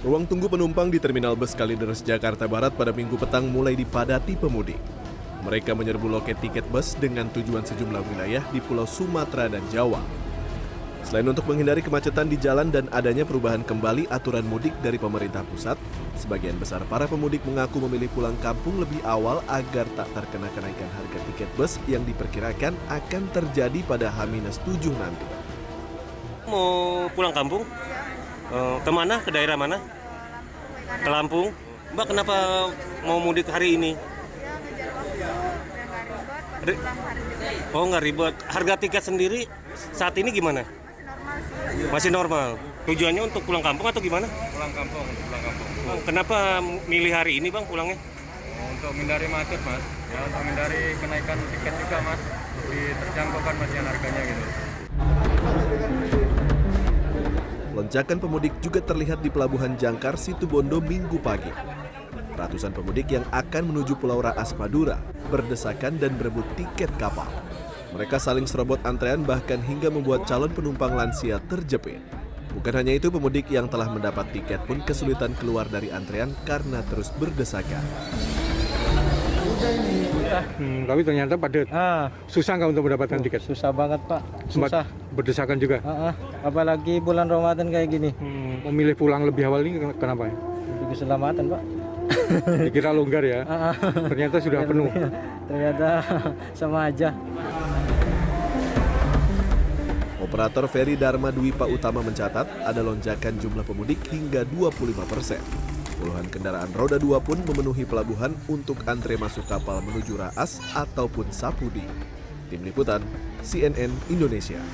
Ruang tunggu penumpang di Terminal Bus Kalideres Jakarta Barat pada minggu petang mulai dipadati pemudik. Mereka menyerbu loket tiket bus dengan tujuan sejumlah wilayah di Pulau Sumatera dan Jawa. Selain untuk menghindari kemacetan di jalan dan adanya perubahan kembali aturan mudik dari pemerintah pusat, sebagian besar para pemudik mengaku memilih pulang kampung lebih awal agar tak terkena kenaikan harga tiket bus yang diperkirakan akan terjadi pada H-7 nanti. Mau pulang kampung? Eh, ke mana? Ke daerah mana? Ke Lampung. Mbak kenapa mau mudik hari ini? Ri- Oh nggak ribet. Harga tiket sendiri saat ini gimana? Masih normal. Tujuannya untuk pulang kampung atau gimana? pulang kampung untuk pulang kampung Oh, Kenapa milih hari ini bang pulangnya? untuk menghindari macet mas ya untuk menghindari kenaikan tiket juga mas lebih terjangkaukan mas yang harganya gitu Lonjakan pemudik juga terlihat di Pelabuhan Jangkar Situbondo minggu pagi. Ratusan pemudik yang akan menuju Pulau Raas Madura berdesakan dan berebut tiket kapal. Mereka saling serobot antrean bahkan hingga membuat calon penumpang lansia terjepit. Bukan hanya itu, pemudik yang telah mendapat tiket pun kesulitan keluar dari antrean karena terus berdesakan. Hmm, tapi ternyata padat. Ah, Susah nggak untuk mendapatkan tiket? susah banget pak, Sempat susah. berdesakan juga. Ah, ah. Apalagi bulan Ramadan kayak gini, Hmm, memilih pulang lebih awal ini kenapa? ya? untuk keselamatan pak. Dikira longgar ya. Ah, ah. Ternyata sudah penuh. Ternyata sama aja. Operator feri Dharma Dwipa Utama mencatat ada lonjakan jumlah pemudik hingga 25 persen. Puluhan kendaraan roda dua pun memenuhi pelabuhan untuk antre masuk kapal menuju Raas ataupun Sapudi. Tim Liputan, CNN Indonesia.